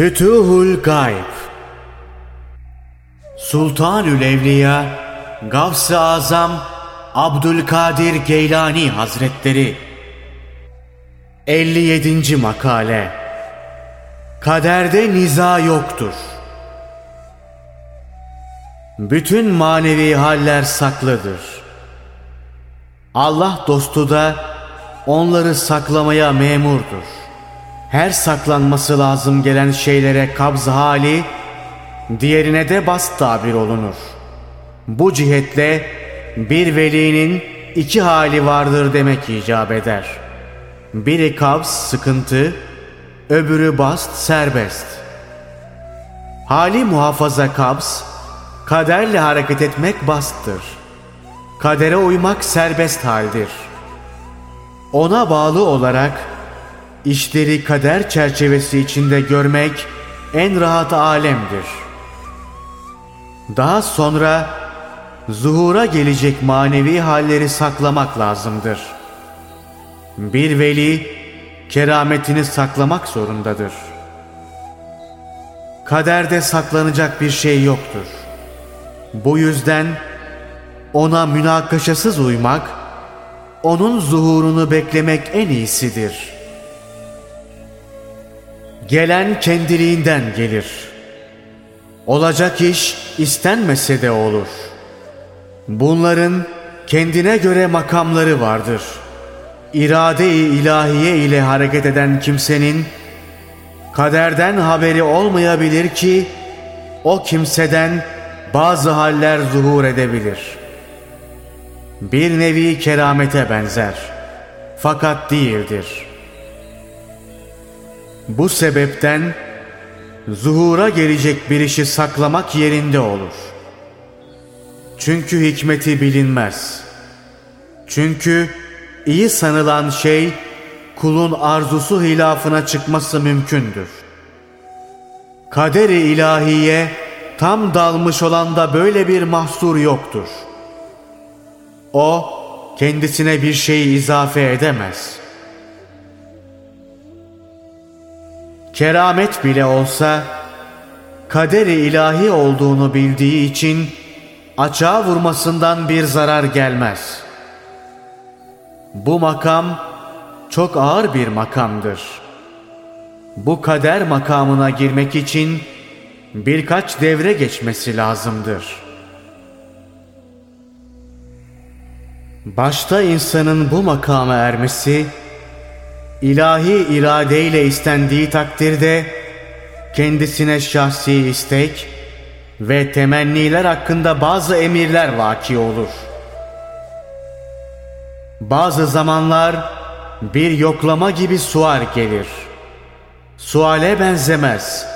Fütuhul Gayb Sultanül Evliya Gavs-ı Azam Abdülkadir Geylani Hazretleri 57. Makale Kaderde niza yoktur. Bütün manevi haller saklıdır. Allah dostu da onları saklamaya memurdur. Her saklanması lazım gelen şeylere kabz hali, diğerine de bast tabir olunur. Bu cihetle bir velinin iki hali vardır demek icap eder. Biri kabz sıkıntı, öbürü bast serbest. Hali muhafaza kabz, kaderle hareket etmek basttır. Kadere uymak serbest haldir. Ona bağlı olarak işleri kader çerçevesi içinde görmek en rahat alemdir. Daha sonra zuhura gelecek manevi halleri saklamak lazımdır. Bir veli kerametini saklamak zorundadır. Kaderde saklanacak bir şey yoktur. Bu yüzden ona münakaşasız uymak, onun zuhurunu beklemek en iyisidir. Gelen kendiliğinden gelir. Olacak iş istenmese de olur. Bunların kendine göre makamları vardır.'' irade-i ilahiye ile hareket eden kimsenin kaderden haberi olmayabilir ki o kimseden bazı haller zuhur edebilir. Bir nevi keramete benzer fakat değildir. Bu sebepten zuhura gelecek bir işi saklamak yerinde olur. Çünkü hikmeti bilinmez. Çünkü iyi sanılan şey kulun arzusu hilafına çıkması mümkündür. Kaderi ilahiye tam dalmış olan da böyle bir mahsur yoktur. O kendisine bir şey izafe edemez. Keramet bile olsa kaderi ilahi olduğunu bildiği için açığa vurmasından bir zarar gelmez.'' Bu makam çok ağır bir makamdır. Bu kader makamına girmek için birkaç devre geçmesi lazımdır. Başta insanın bu makama ermesi, ilahi iradeyle istendiği takdirde kendisine şahsi istek ve temenniler hakkında bazı emirler vaki olur.'' Bazı zamanlar bir yoklama gibi sual gelir. Suale benzemez.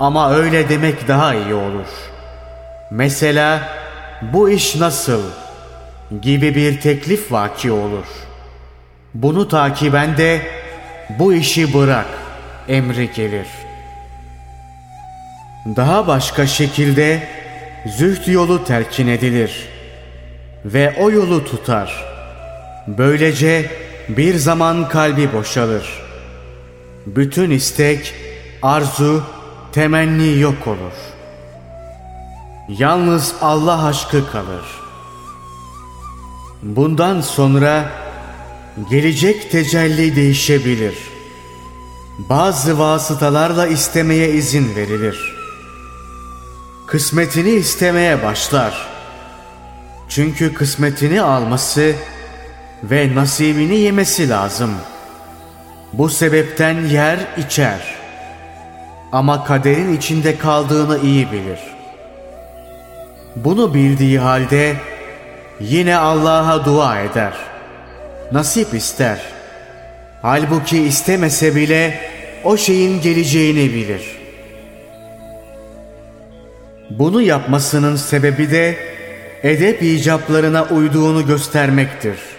Ama öyle demek daha iyi olur. Mesela bu iş nasıl gibi bir teklif vaki olur. Bunu takiben de bu işi bırak emri gelir. Daha başka şekilde zühd yolu terkin edilir ve o yolu tutar.'' Böylece bir zaman kalbi boşalır. Bütün istek, arzu, temenni yok olur. Yalnız Allah aşkı kalır. Bundan sonra gelecek tecelli değişebilir. Bazı vasıtalarla istemeye izin verilir. Kısmetini istemeye başlar. Çünkü kısmetini alması ve nasibini yemesi lazım. Bu sebepten yer içer. Ama kaderin içinde kaldığını iyi bilir. Bunu bildiği halde yine Allah'a dua eder. Nasip ister. Halbuki istemese bile o şeyin geleceğini bilir. Bunu yapmasının sebebi de edep icaplarına uyduğunu göstermektir.''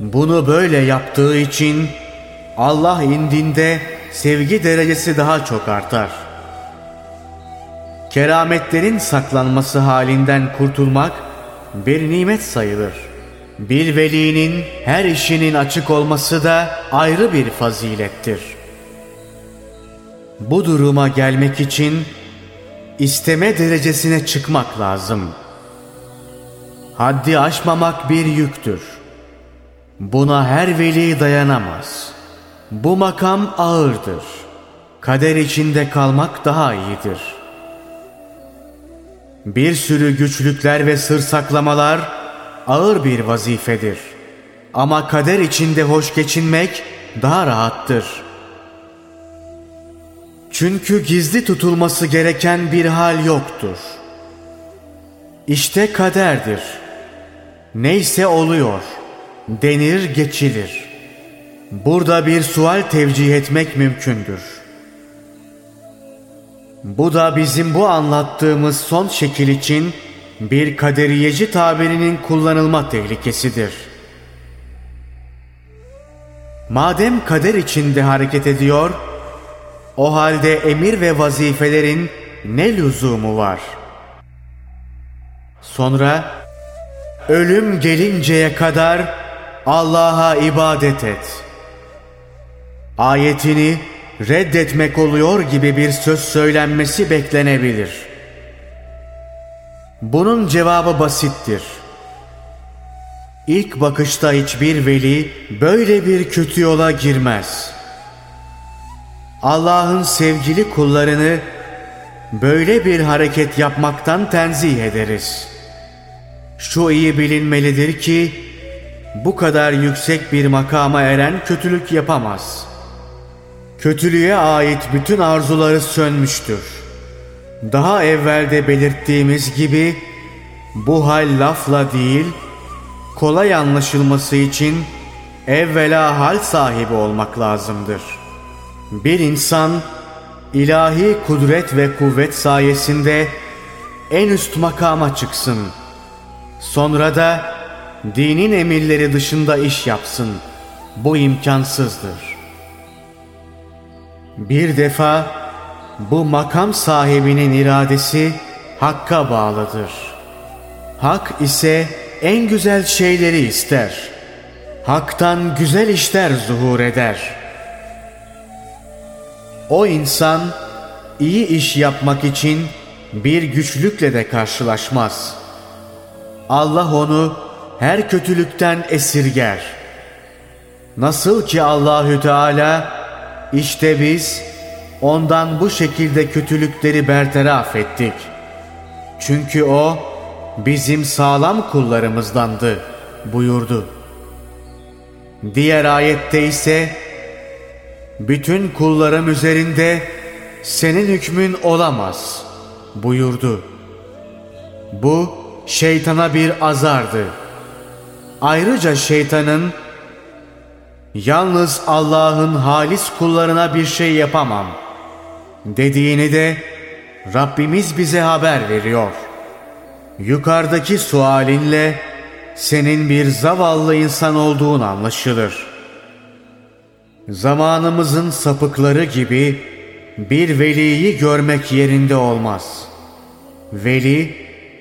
Bunu böyle yaptığı için Allah indinde sevgi derecesi daha çok artar. Kerametlerin saklanması halinden kurtulmak bir nimet sayılır. Bir velinin her işinin açık olması da ayrı bir fazilettir. Bu duruma gelmek için isteme derecesine çıkmak lazım. Haddi aşmamak bir yüktür. Buna her veli dayanamaz. Bu makam ağırdır. Kader içinde kalmak daha iyidir. Bir sürü güçlükler ve sır saklamalar ağır bir vazifedir. Ama kader içinde hoş geçinmek daha rahattır. Çünkü gizli tutulması gereken bir hal yoktur. İşte kaderdir. Neyse oluyor. Denir geçilir. Burada bir sual tevcih etmek mümkündür. Bu da bizim bu anlattığımız son şekil için bir kaderiyeci tabirinin kullanılma tehlikesidir. Madem kader içinde hareket ediyor, o halde emir ve vazifelerin ne lüzumu var? Sonra ölüm gelinceye kadar Allah'a ibadet et. Ayetini reddetmek oluyor gibi bir söz söylenmesi beklenebilir. Bunun cevabı basittir. İlk bakışta hiçbir veli böyle bir kötü yola girmez. Allah'ın sevgili kullarını böyle bir hareket yapmaktan tenzih ederiz. Şu iyi bilinmelidir ki bu kadar yüksek bir makama eren kötülük yapamaz. Kötülüğe ait bütün arzuları sönmüştür. Daha evvelde belirttiğimiz gibi bu hal lafla değil, kolay anlaşılması için evvela hal sahibi olmak lazımdır. Bir insan ilahi kudret ve kuvvet sayesinde en üst makama çıksın. Sonra da dinin emirleri dışında iş yapsın. Bu imkansızdır. Bir defa bu makam sahibinin iradesi hakka bağlıdır. Hak ise en güzel şeyleri ister. Hak'tan güzel işler zuhur eder. O insan iyi iş yapmak için bir güçlükle de karşılaşmaz. Allah onu her kötülükten esirger. Nasıl ki Allahü Teala işte biz ondan bu şekilde kötülükleri bertaraf ettik. Çünkü o bizim sağlam kullarımızdandı buyurdu. Diğer ayette ise bütün kullarım üzerinde senin hükmün olamaz buyurdu. Bu şeytana bir azardı. Ayrıca şeytanın yalnız Allah'ın halis kullarına bir şey yapamam dediğini de Rabbimiz bize haber veriyor.'' Yukarıdaki sualinle senin bir zavallı insan olduğun anlaşılır. Zamanımızın sapıkları gibi bir veliyi görmek yerinde olmaz. Veli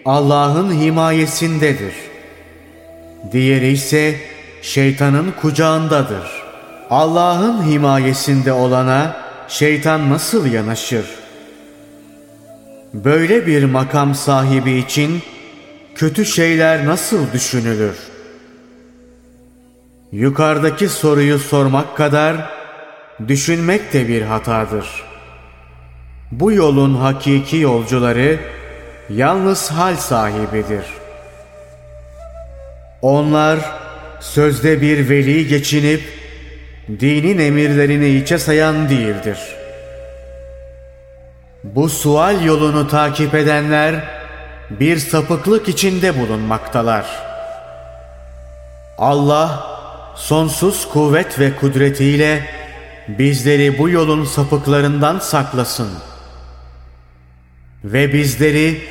Allah'ın himayesindedir. Diğeri ise şeytanın kucağındadır. Allah'ın himayesinde olana şeytan nasıl yanaşır?'' Böyle bir makam sahibi için kötü şeyler nasıl düşünülür? Yukarıdaki soruyu sormak kadar düşünmek de bir hatadır. Bu yolun hakiki yolcuları yalnız hal sahibidir. Onlar sözde bir veli geçinip dinin emirlerini içe sayan değildir.'' Bu sual yolunu takip edenler bir sapıklık içinde bulunmaktalar. Allah sonsuz kuvvet ve kudretiyle bizleri bu yolun sapıklarından saklasın. Ve bizleri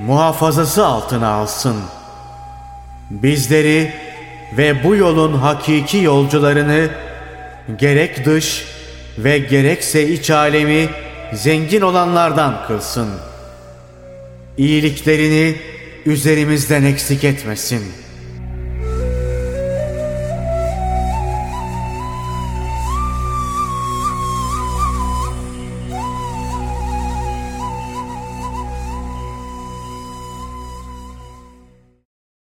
muhafazası altına alsın. Bizleri ve bu yolun hakiki yolcularını gerek dış ve gerekse iç alemi zengin olanlardan kılsın. İyiliklerini üzerimizden eksik etmesin.''